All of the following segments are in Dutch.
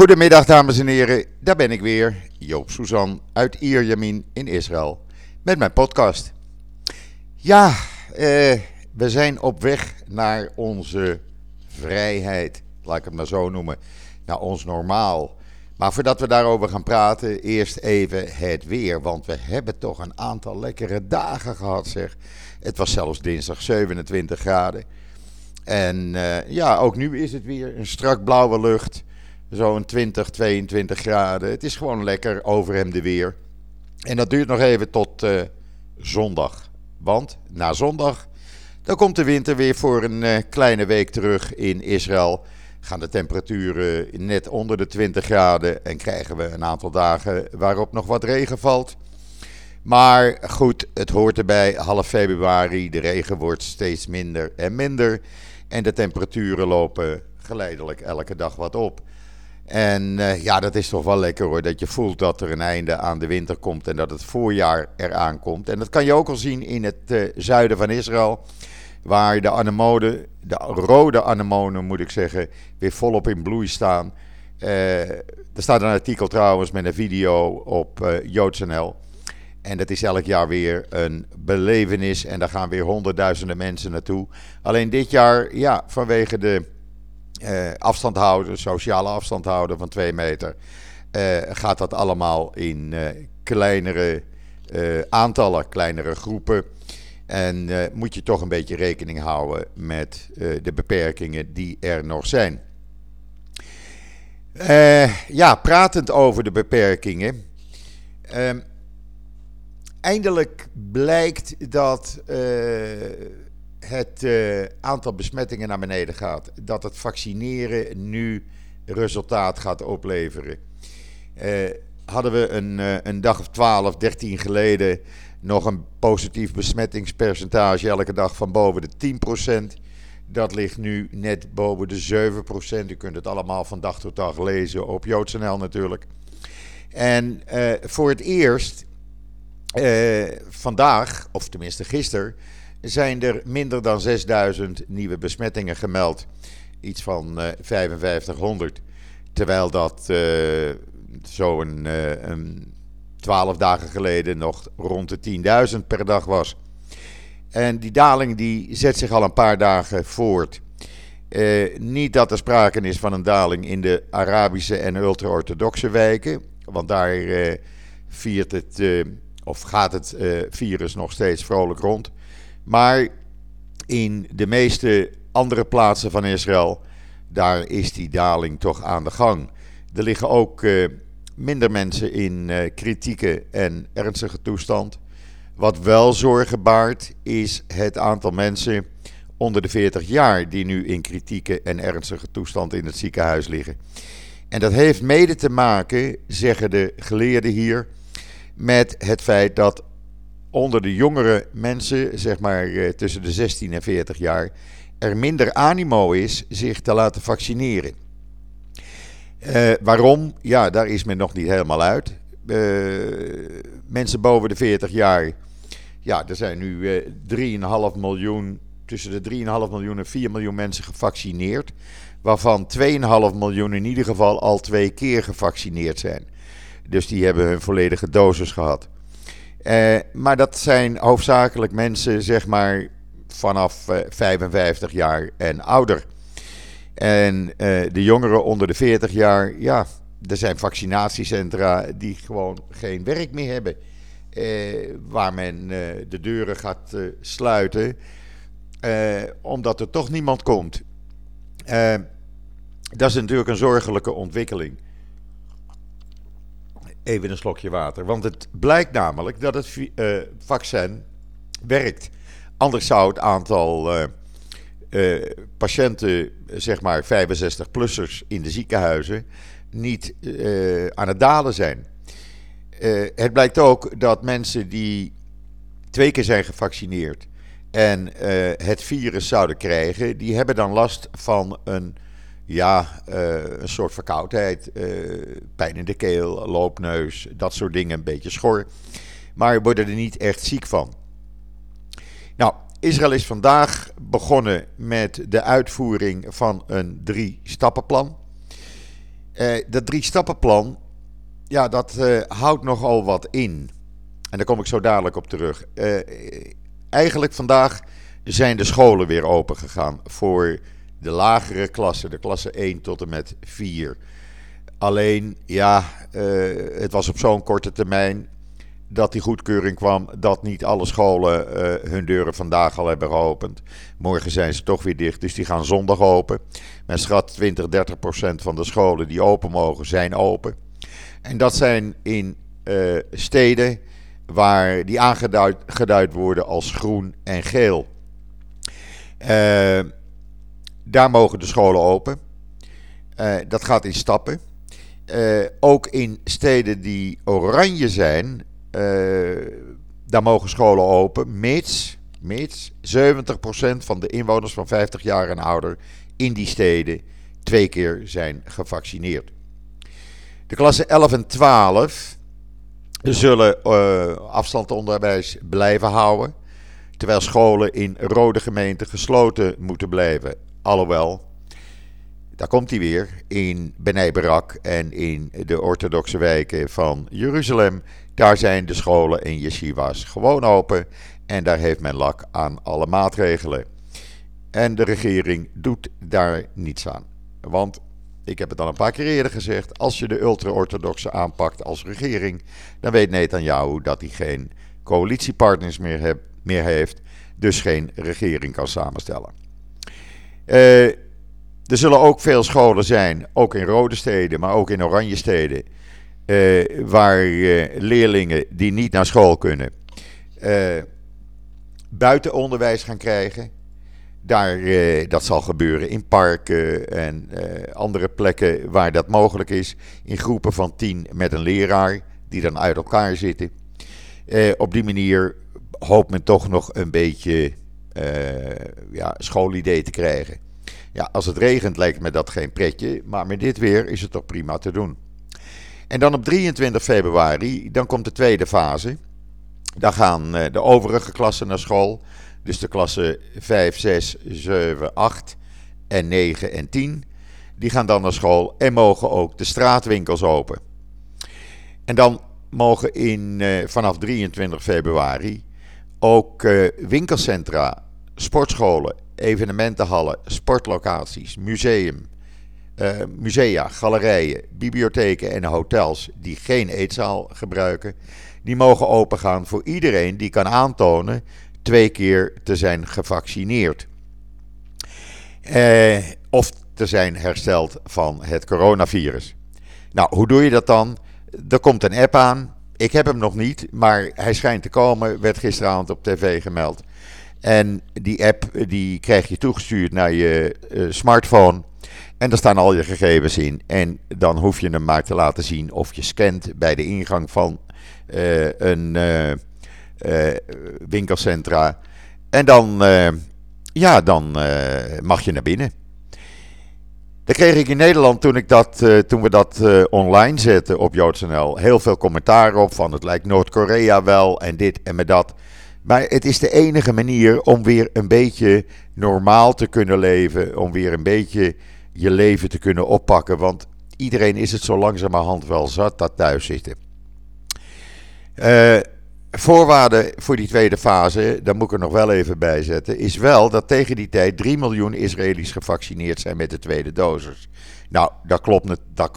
Goedemiddag dames en heren, daar ben ik weer, Joop Suzan uit Ierjamin in Israël, met mijn podcast. Ja, eh, we zijn op weg naar onze vrijheid, laat ik het maar zo noemen, naar ons normaal. Maar voordat we daarover gaan praten, eerst even het weer, want we hebben toch een aantal lekkere dagen gehad zeg. Het was zelfs dinsdag 27 graden. En eh, ja, ook nu is het weer een strak blauwe lucht zo'n 20, 22 graden. Het is gewoon lekker overhemde weer. En dat duurt nog even tot uh, zondag. Want na zondag, dan komt de winter weer voor een uh, kleine week terug in Israël. Gaan de temperaturen net onder de 20 graden en krijgen we een aantal dagen waarop nog wat regen valt. Maar goed, het hoort erbij. Half februari, de regen wordt steeds minder en minder. En de temperaturen lopen geleidelijk elke dag wat op. En uh, ja, dat is toch wel lekker hoor. Dat je voelt dat er een einde aan de winter komt en dat het voorjaar eraan komt. En dat kan je ook al zien in het uh, zuiden van Israël. Waar de anemonen, de rode anemonen moet ik zeggen, weer volop in bloei staan. Uh, er staat een artikel trouwens met een video op JoodsNL. En dat is elk jaar weer een belevenis. En daar gaan weer honderdduizenden mensen naartoe. Alleen dit jaar, ja, vanwege de uh, afstand houden, sociale afstand houden van twee meter, uh, gaat dat allemaal in uh, kleinere aantallen, kleinere groepen. En moet je toch een beetje rekening houden met de beperkingen die er nog zijn. ja, pratend over de beperkingen. Ehm, eindelijk blijkt dat het uh, aantal besmettingen naar beneden gaat. Dat het vaccineren nu resultaat gaat opleveren. Uh, hadden we een, uh, een dag of 12, 13 geleden nog een positief besmettingspercentage elke dag van boven de 10%. Dat ligt nu net boven de 7%. U kunt het allemaal van dag tot dag lezen op JoodsNL natuurlijk. En voor het eerst vandaag, of tenminste gisteren zijn er minder dan 6000 nieuwe besmettingen gemeld. Iets van uh, 5500. Terwijl dat uh, zo'n uh, 12 dagen geleden nog rond de 10.000 per dag was. En die daling die zet zich al een paar dagen voort. Niet dat er sprake is van een daling in de Arabische en ultra-orthodoxe wijken. Want daar viert het, of gaat het virus nog steeds vrolijk rond. Maar in de meeste andere plaatsen van Israël, daar is die daling toch aan de gang. Er liggen ook uh, minder mensen in uh, kritieke en ernstige toestand. Wat wel zorgen baart, is het aantal mensen onder de 40 jaar die nu in kritieke en ernstige toestand in het ziekenhuis liggen. En dat heeft mede te maken, zeggen de geleerden hier, met het feit dat onder de jongere mensen, zeg maar eh, tussen de 16 en 40 jaar, er minder animo is zich te laten vaccineren. Uh, waarom? Ja, daar is men nog niet helemaal uit. Uh, mensen boven de 40 jaar, ja, er zijn nu uh, 3,5 miljoen, tussen de 3,5 miljoen en 4 miljoen mensen gevaccineerd. Waarvan 2,5 miljoen in ieder geval al twee keer gevaccineerd zijn. Dus die hebben hun volledige dosis gehad. Uh, maar dat zijn hoofdzakelijk mensen, zeg maar, vanaf uh, eh, 55 jaar en ouder. En uh, de jongeren onder de 40 jaar, ja, er zijn vaccinatiecentra die gewoon geen werk meer hebben. waar men de deuren gaat sluiten, omdat er toch niemand komt. dat is natuurlijk een zorgelijke ontwikkeling even een slokje water. Want het blijkt namelijk dat het uh, vaccin werkt. Anders zou het aantal uh, uh, patiënten, zeg maar 65-plussers in de ziekenhuizen, niet aan het dalen zijn. het blijkt ook dat mensen die twee keer zijn gevaccineerd en het virus zouden krijgen, die hebben dan last van een ja, uh, een soort verkoudheid, uh, pijn in de keel, loopneus, dat soort dingen, een beetje schor. Maar je worden er niet echt ziek van. Nou, Israël is vandaag begonnen met de uitvoering van een drie-stappenplan. dat drie-stappenplan, ja, dat houdt nogal wat in. En daar kom ik zo dadelijk op terug. eigenlijk vandaag zijn de scholen weer open gegaan voor de lagere klassen, de klasse 1 tot en met 4. Alleen, ja, uh, het was op zo'n korte termijn dat die goedkeuring kwam dat niet alle scholen uh, hun deuren vandaag al hebben geopend. Morgen zijn ze toch weer dicht, dus die gaan zondag open. Men schat 20, 30 procent van de scholen die open mogen, zijn open. En dat zijn in uh, steden waar die aangeduid worden als groen en geel. Uh, daar mogen de scholen open. Uh, dat gaat in stappen. Uh, ook in steden die oranje zijn, daar mogen scholen open, mits, mits 70% van de inwoners van 50 jaar en ouder in die steden twee keer zijn gevaccineerd. De klassen 11 en 12 zullen uh, afstandsonderwijs blijven houden terwijl scholen in rode gemeenten gesloten moeten blijven. Alhoewel, daar komt hij weer, in Benay Barak en in de orthodoxe wijken van Jeruzalem. Daar zijn de scholen en yeshivas gewoon open en daar heeft men lak aan alle maatregelen. En de regering doet daar niets aan. Want ik heb het al een paar keer eerder gezegd: als je de ultra-orthodoxe aanpakt als regering, dan weet Netanyahu dat hij geen coalitiepartners meer meer heeft, dus geen regering kan samenstellen. Uh, er zullen ook veel scholen zijn, ook in rode steden, maar ook in oranje steden, uh, waar uh, leerlingen die niet naar school kunnen, buitenonderwijs gaan krijgen. Daar, dat zal gebeuren in parken en andere plekken waar dat mogelijk is. In groepen van tien met een leraar die dan uit elkaar zitten. op die manier hoopt men toch nog een beetje ja, schoolidee te krijgen. Ja, als het regent lijkt me dat geen pretje, maar met dit weer is het toch prima te doen. En dan op 23 februari, dan komt de tweede fase. Dan gaan uh, de overige klassen naar school. Dus de klassen 5, 6, 7, 8 en 9 en 10. Die gaan dan naar school en mogen ook de straatwinkels open. En dan mogen in, uh, vanaf 23 februari ook winkelcentra, sportscholen, evenementenhallen, sportlocaties, museum, uh, musea, galerijen, bibliotheken en hotels die geen eetzaal gebruiken, die mogen opengaan voor iedereen die kan aantonen twee keer te zijn gevaccineerd. Uh, of te zijn hersteld van het coronavirus. Nou, hoe doe je dat dan? Er komt een app aan. Ik heb hem nog niet, maar hij schijnt te komen, werd gisteravond op tv gemeld. En die app die krijg je toegestuurd naar je uh, smartphone. En daar staan al je gegevens in. En dan hoef je hem maar te laten zien of je scant bij de ingang van uh, een winkelcentra. En dan, ja, dan mag je naar binnen. Dan kreeg ik in Nederland, toen, ik dat, toen we dat online zetten op JoodsNL, heel veel commentaar op van het lijkt Noord-Korea wel en dit en met dat. Maar het is de enige manier om weer een beetje normaal te kunnen leven, om weer een beetje je leven te kunnen oppakken. Want iedereen is het zo langzamerhand wel zat dat thuis zitten. Uh, Voorwaarde voor die tweede fase, daar moet ik er nog wel even bij zetten, is wel dat tegen die tijd 3 miljoen Israëli's gevaccineerd zijn met de tweede dosis. Nou, dat klopt, daar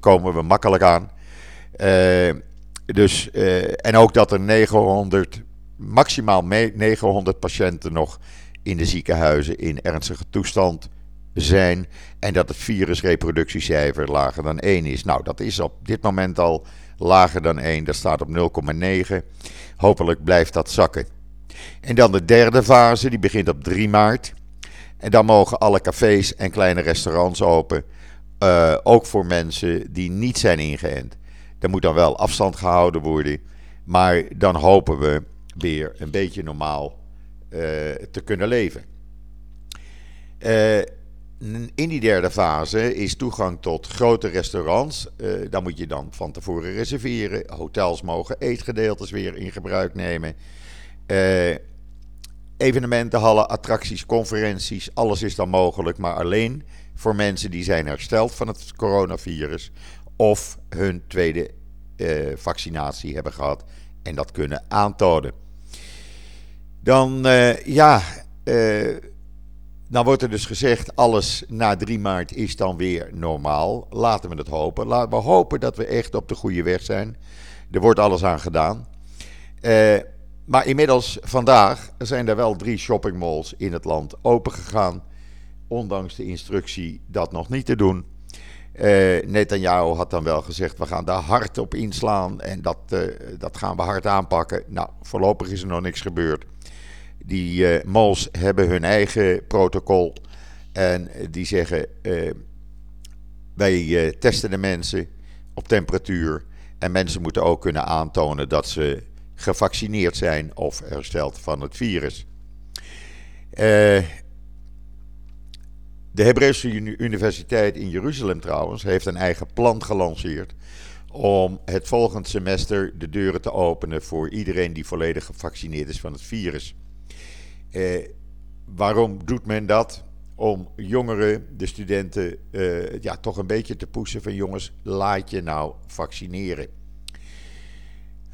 komen we makkelijk aan. Uh, dus, uh, en ook dat er 900, maximaal 900 patiënten nog in de ziekenhuizen in ernstige toestand zijn. En dat het virusreproductiecijfer lager dan 1 is. Nou, dat is op dit moment al lager dan 1. Dat staat op 0,9. Hopelijk blijft dat zakken. En dan de derde fase, die begint op 3 maart. En dan mogen alle cafés en kleine restaurants open. Uh, ook voor mensen die niet zijn ingeënt. Er moet dan wel afstand gehouden worden. Maar dan hopen we weer een beetje normaal uh, te kunnen leven. Uh, in die derde fase is toegang tot grote restaurants. Uh, daar moet je dan van tevoren reserveren. Hotels mogen eetgedeeltes weer in gebruik nemen. Uh, evenementenhallen, attracties, conferenties, alles is dan mogelijk, maar alleen voor mensen die zijn hersteld van het coronavirus of hun tweede vaccinatie hebben gehad en dat kunnen aantonen. Dan, uh, ja, uh, wordt er dus gezegd, alles na 3 maart is dan weer normaal. Laten we het hopen. Laten we hopen dat we echt op de goede weg zijn. Er wordt alles aan gedaan. Uh, maar inmiddels, vandaag, zijn er wel drie shoppingmalls in het land opengegaan. Ondanks de instructie dat nog niet te doen. Uh, Netanyahu had dan wel gezegd: we gaan daar hard op inslaan en dat, uh, dat gaan we hard aanpakken. Nou, voorlopig is er nog niks gebeurd. Die uh, malls hebben hun eigen protocol en die zeggen: wij testen de mensen op temperatuur. En mensen moeten ook kunnen aantonen dat ze gevaccineerd zijn of hersteld van het virus. De Hebreeuwse Universiteit in Jeruzalem trouwens heeft een eigen plan gelanceerd om het volgend semester de deuren te openen voor iedereen die volledig gevaccineerd is van het virus. Eh, waarom doet men dat? Om jongeren, de studenten, eh, ja, toch een beetje te pushen van jongens, laat je nou vaccineren.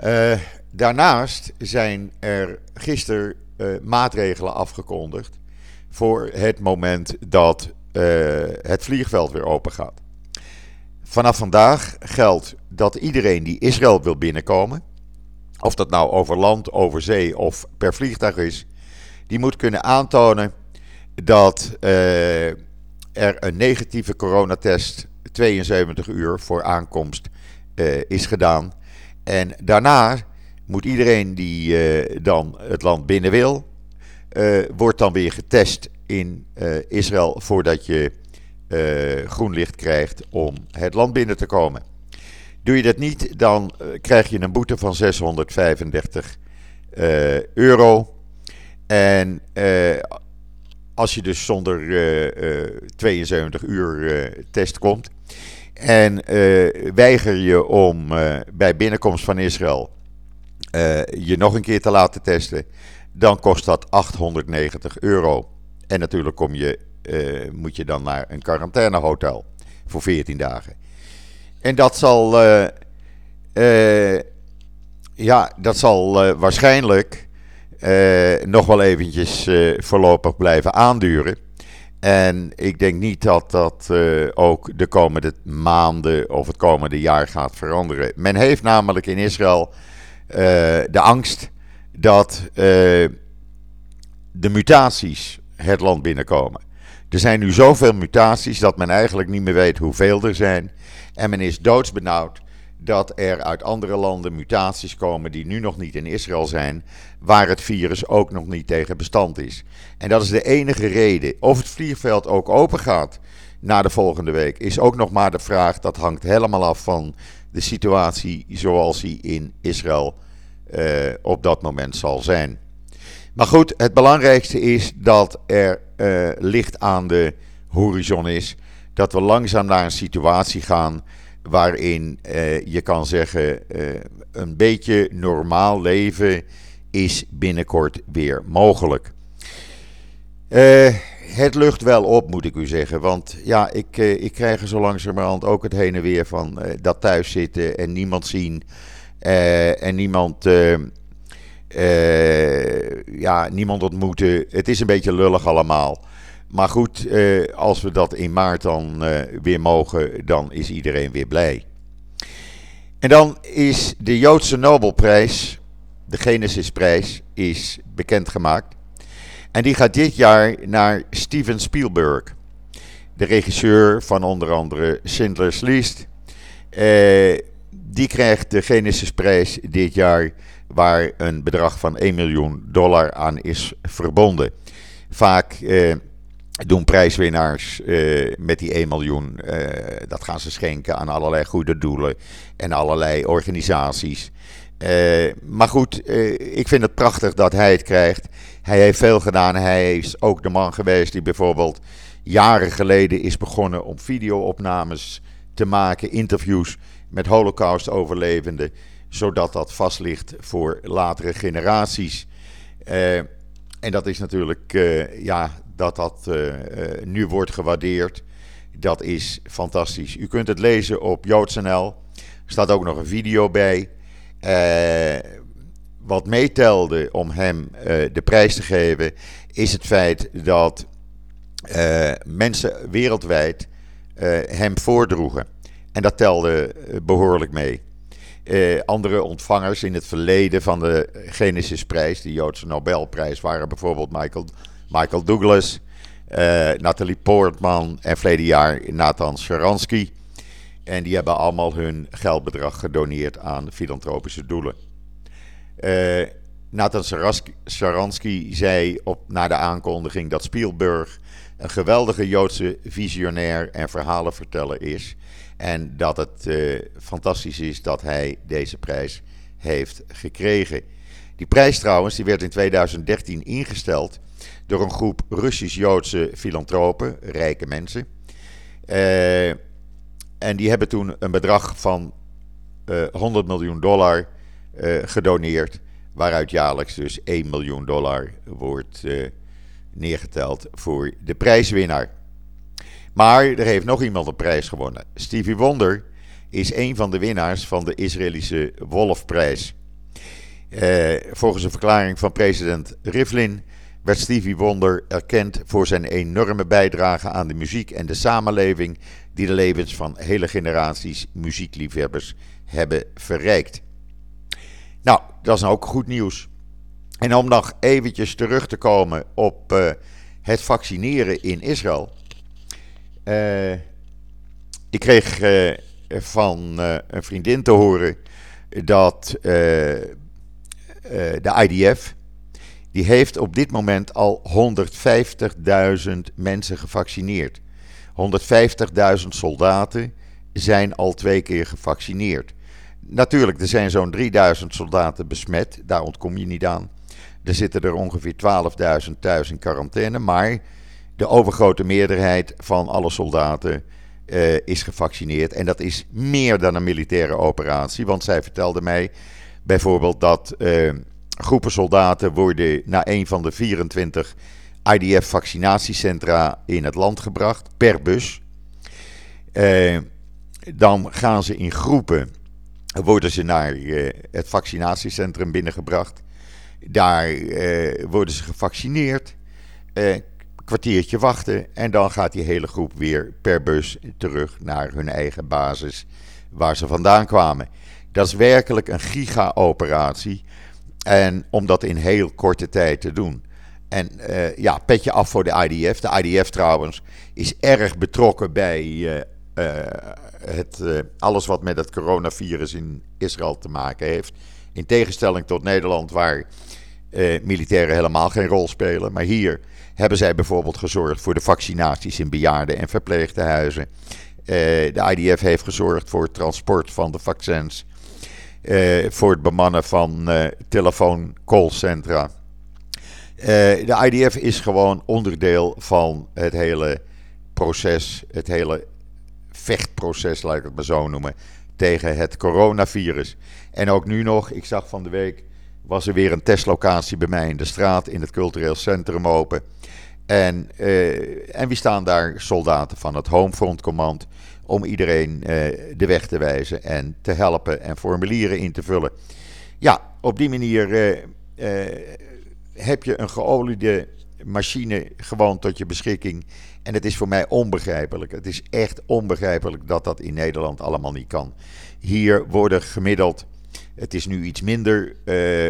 Uh, daarnaast zijn er gisteren uh, maatregelen afgekondigd voor het moment dat uh, het vliegveld weer open gaat. Vanaf vandaag geldt dat iedereen die Israël wil binnenkomen, of dat nou over land, over zee of per vliegtuig is, die moet kunnen aantonen dat uh, er een negatieve coronatest 72 uur voor aankomst uh, is gedaan. En daarna moet iedereen die dan het land binnen wil, uh, wordt dan weer getest in uh, Israël voordat je groen licht krijgt om het land binnen te komen. Doe je dat niet, dan krijg je een boete van 635 euro. En als je dus zonder 72 uur test komt, en weiger je om bij binnenkomst van Israël je nog een keer te laten testen, dan kost dat 890 euro. En natuurlijk kom je, moet je dan naar een quarantainehotel voor 14 dagen. En dat zal, ja, dat zal waarschijnlijk nog wel eventjes voorlopig blijven aanduren. En ik denk niet dat dat ook de komende maanden of het komende jaar gaat veranderen. Men heeft namelijk in Israël de angst dat uh, de mutaties het land binnenkomen. Er zijn nu zoveel mutaties dat men eigenlijk niet meer weet hoeveel er zijn. En men is doodsbenauwd dat er uit andere landen mutaties komen die nu nog niet in Israël zijn, waar het virus ook nog niet tegen bestand is. En dat is de enige reden. Of het vliegveld ook open gaat na de volgende week, is ook nog maar de vraag. Dat hangt helemaal af van de situatie zoals die in Israël op dat moment zal zijn. Maar goed, het belangrijkste is dat er uh, licht aan de horizon is. Dat we langzaam naar een situatie gaan waarin uh, je kan zeggen een beetje normaal leven is binnenkort weer mogelijk. Het lucht wel op, moet ik u zeggen. Want ja, ik, ik krijg er zo langzamerhand ook het heen en weer van dat thuis zitten en niemand zien. En niemand, ja, niemand ontmoeten. Het is een beetje lullig allemaal. Maar goed, eh, als we dat in maart dan eh, weer mogen, dan is iedereen weer blij. En dan is de Joodse Nobelprijs, de Genesisprijs, is bekendgemaakt. En die gaat dit jaar naar Steven Spielberg, de regisseur van onder andere Schindler's List. Eh, die krijgt de Genesisprijs dit jaar, waar een bedrag van 1 miljoen dollar aan is verbonden. Vaak eh, doen prijswinnaars uh, met die 1 miljoen. Uh, dat gaan ze schenken aan allerlei goede doelen en allerlei organisaties. Uh, maar goed, ik vind het prachtig dat hij het krijgt. Hij heeft veel gedaan. Hij is ook de man geweest die bijvoorbeeld jaren geleden is begonnen om videoopnames te maken, interviews met Holocaust-overlevenden, zodat dat vast ligt voor latere generaties. en dat is natuurlijk, ja, dat dat uh, nu wordt gewaardeerd. Dat is fantastisch. U kunt het lezen op joods.nl. Er staat ook nog een video bij. Wat meetelde om hem de prijs te geven, is het feit dat mensen wereldwijd hem voordroegen. En dat telde behoorlijk mee. andere ontvangers in het verleden van de Genesisprijs, de Joodse Nobelprijs, waren bijvoorbeeld Michael, Michael Douglas, uh, Nathalie Poortman en verleden jaar Nathan Sharansky. En die hebben allemaal hun geldbedrag gedoneerd aan filantropische doelen. Uh, Nathan Sharansky zei op, na de aankondiging dat Spielberg een geweldige Joodse visionair en verhalenverteller is. En dat het uh, fantastisch is dat hij deze prijs heeft gekregen. Die prijs trouwens, die werd in 2013 ingesteld door een groep Russisch-Joodse filantropen, rijke mensen. Uh, en die hebben toen een bedrag van uh, eh, 100 miljoen dollar gedoneerd, waaruit jaarlijks dus 1 miljoen dollar wordt neergeteld voor de prijswinnaar. Maar er heeft nog iemand een prijs gewonnen. Stevie Wonder is een van de winnaars van de Israëlische Wolfprijs. volgens een verklaring van president Rivlin werd Stevie Wonder erkend voor zijn enorme bijdrage aan de muziek en de samenleving die de levens van hele generaties muziekliefhebbers hebben verrijkt. Nou, dat is nou ook goed nieuws. En om nog eventjes terug te komen op uh, het vaccineren in Israël. Uh, ik kreeg uh, van een vriendin te horen dat de IDF, die heeft op dit moment al 150.000 mensen gevaccineerd. 150.000 soldaten zijn al twee keer gevaccineerd. Natuurlijk, er zijn zo'n 3000 soldaten besmet, daar ontkom je niet aan. Er zitten er ongeveer 12.000 thuis in quarantaine, maar de overgrote meerderheid van alle soldaten uh, is gevaccineerd. En dat is meer dan een militaire operatie, want zij vertelde mij bijvoorbeeld dat uh, groepen soldaten worden naar een van de 24 IDF-vaccinatiecentra in het land gebracht, per bus. Uh, dan gaan ze in groepen, worden ze naar het vaccinatiecentrum binnengebracht. Daar worden ze gevaccineerd, kwartiertje wachten en dan gaat die hele groep weer per bus terug naar hun eigen basis waar ze vandaan kwamen. Dat is werkelijk een giga-operatie. En om dat in heel korte tijd te doen. En uh, ja, petje af voor de IDF. De IDF trouwens is erg betrokken bij uh, uh, het, alles wat met het coronavirus in Israël te maken heeft. In tegenstelling tot Nederland, waar militairen helemaal geen rol spelen. Maar hier hebben zij bijvoorbeeld gezorgd voor de vaccinaties in bejaarden en verpleegtehuizen. de IDF heeft gezorgd voor het transport van de vaccins uh, voor het bemannen van uh, telefoon-callcentra. De IDF is gewoon onderdeel van het hele proces, het hele vechtproces, laat ik het maar zo noemen, tegen het coronavirus. En ook nu nog, ik zag van de week, was er weer een testlocatie bij mij in de straat, in het cultureel centrum open. En, uh, en wie staan daar? Soldaten van het Homefront Command om iedereen uh, de weg te wijzen en te helpen en formulieren in te vullen. Ja, op die manier uh, heb je een geoliede machine gewoon tot je beschikking. En het is voor mij onbegrijpelijk. Het is echt onbegrijpelijk dat dat in Nederland allemaal niet kan. Hier worden gemiddeld, het is nu iets minder,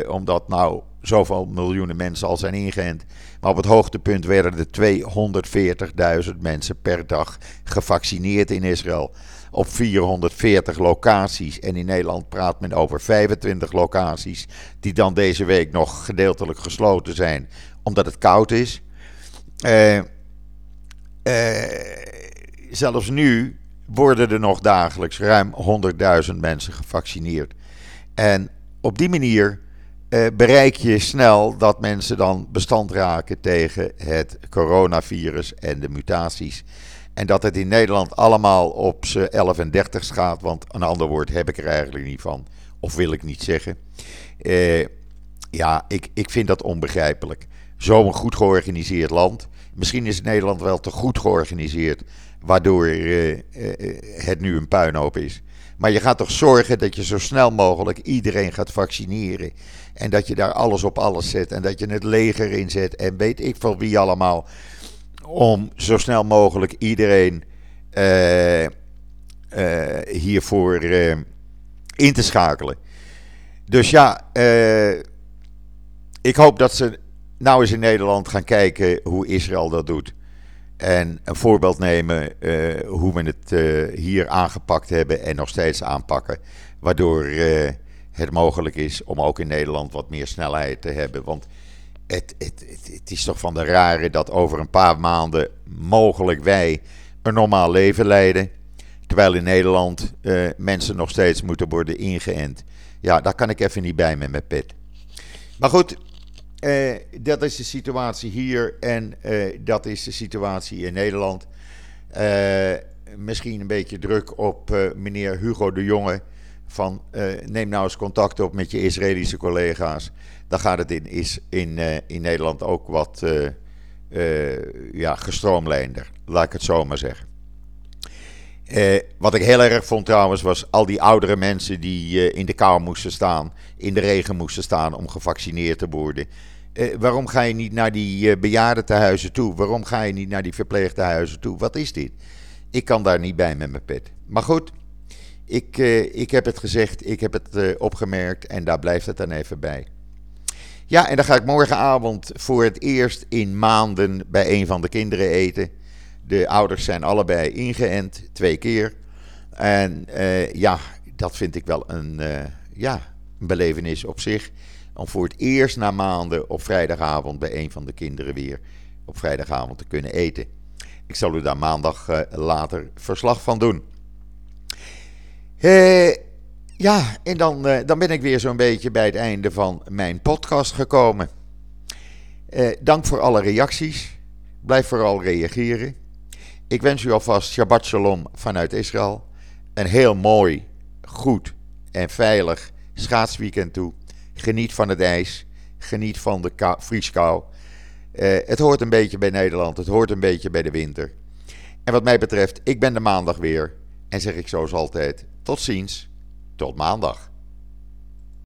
omdat nou zoveel miljoenen mensen al zijn ingeënt. Maar op het hoogtepunt werden er 240.000 mensen per dag gevaccineerd in Israël. Op 440 locaties. En in Nederland praat men over 25 locaties. Die dan deze week nog gedeeltelijk gesloten zijn. Omdat het koud is. Uh, uh, zelfs nu worden er nog dagelijks ruim 100.000 mensen gevaccineerd. En op die manier uh, bereik je snel dat mensen dan bestand raken tegen het coronavirus en de mutaties. En dat het in Nederland allemaal op z'n 11 en 30 gaat, want een ander woord heb ik er eigenlijk niet van, of wil ik niet zeggen. Uh, ja, ik, ik vind dat onbegrijpelijk. Zo'n goed georganiseerd land, Misschien is Nederland wel te goed georganiseerd, waardoor het nu een puinhoop is. Maar je gaat toch zorgen dat je zo snel mogelijk iedereen gaat vaccineren. En dat je daar alles op alles zet. En dat je het leger inzet. En weet ik van wie allemaal. Om zo snel mogelijk iedereen uh, uh, hiervoor uh, in te schakelen. Dus ja, ik hoop dat ze nou eens in Nederland gaan kijken hoe Israël dat doet. En een voorbeeld nemen uh, hoe we het uh, hier aangepakt hebben en nog steeds aanpakken. Waardoor uh, het mogelijk is om ook in Nederland wat meer snelheid te hebben. Want het, het, het, het, is toch van de rare dat over een paar maanden mogelijk wij een normaal leven leiden. Terwijl in Nederland mensen nog steeds moeten worden ingeënt. Ja, daar kan ik even niet bij met mijn pet. Maar goed, uh, dat is de situatie hier en uh, dat is de situatie in Nederland. Uh, misschien een beetje druk op meneer Hugo de Jonge. Van neem nou eens contact op met je Israëlische collega's. Dan gaat het in, is in, in Nederland ook wat ja, gestroomlijnder. Laat ik het zo maar zeggen. Wat ik heel erg vond trouwens was al die oudere mensen die in de kou moesten staan, in de regen moesten staan om gevaccineerd te worden. Eh, waarom ga je niet naar die bejaardentehuizen toe? Waarom ga je niet naar die verpleegtehuizen toe? Wat is dit? Ik kan daar niet bij met mijn pet. Maar goed, ik, ik heb het gezegd, ik heb het opgemerkt en daar blijft het dan even bij. Ja, en dan ga ik morgenavond voor het eerst in maanden bij een van de kinderen eten. De ouders zijn allebei ingeënt, twee keer. En ja, dat vind ik wel een, ja, een belevenis op zich om voor het eerst na maanden op vrijdagavond bij een van de kinderen weer op vrijdagavond te kunnen eten. Ik zal u daar maandag uh, later verslag van doen. Ja, en dan, dan ben ik weer zo'n beetje bij het einde van mijn podcast gekomen. dank voor alle reacties. Blijf vooral reageren. Ik wens u alvast Shabbat Shalom vanuit Israël. Een heel mooi, goed en veilig schaatsweekend toe. Geniet van het ijs. Geniet van de vrieskou. Uh, het hoort een beetje bij Nederland. Het hoort een beetje bij de winter. En wat mij betreft, ik ben de maandag weer. En zeg ik zoals altijd: tot ziens. Tot maandag.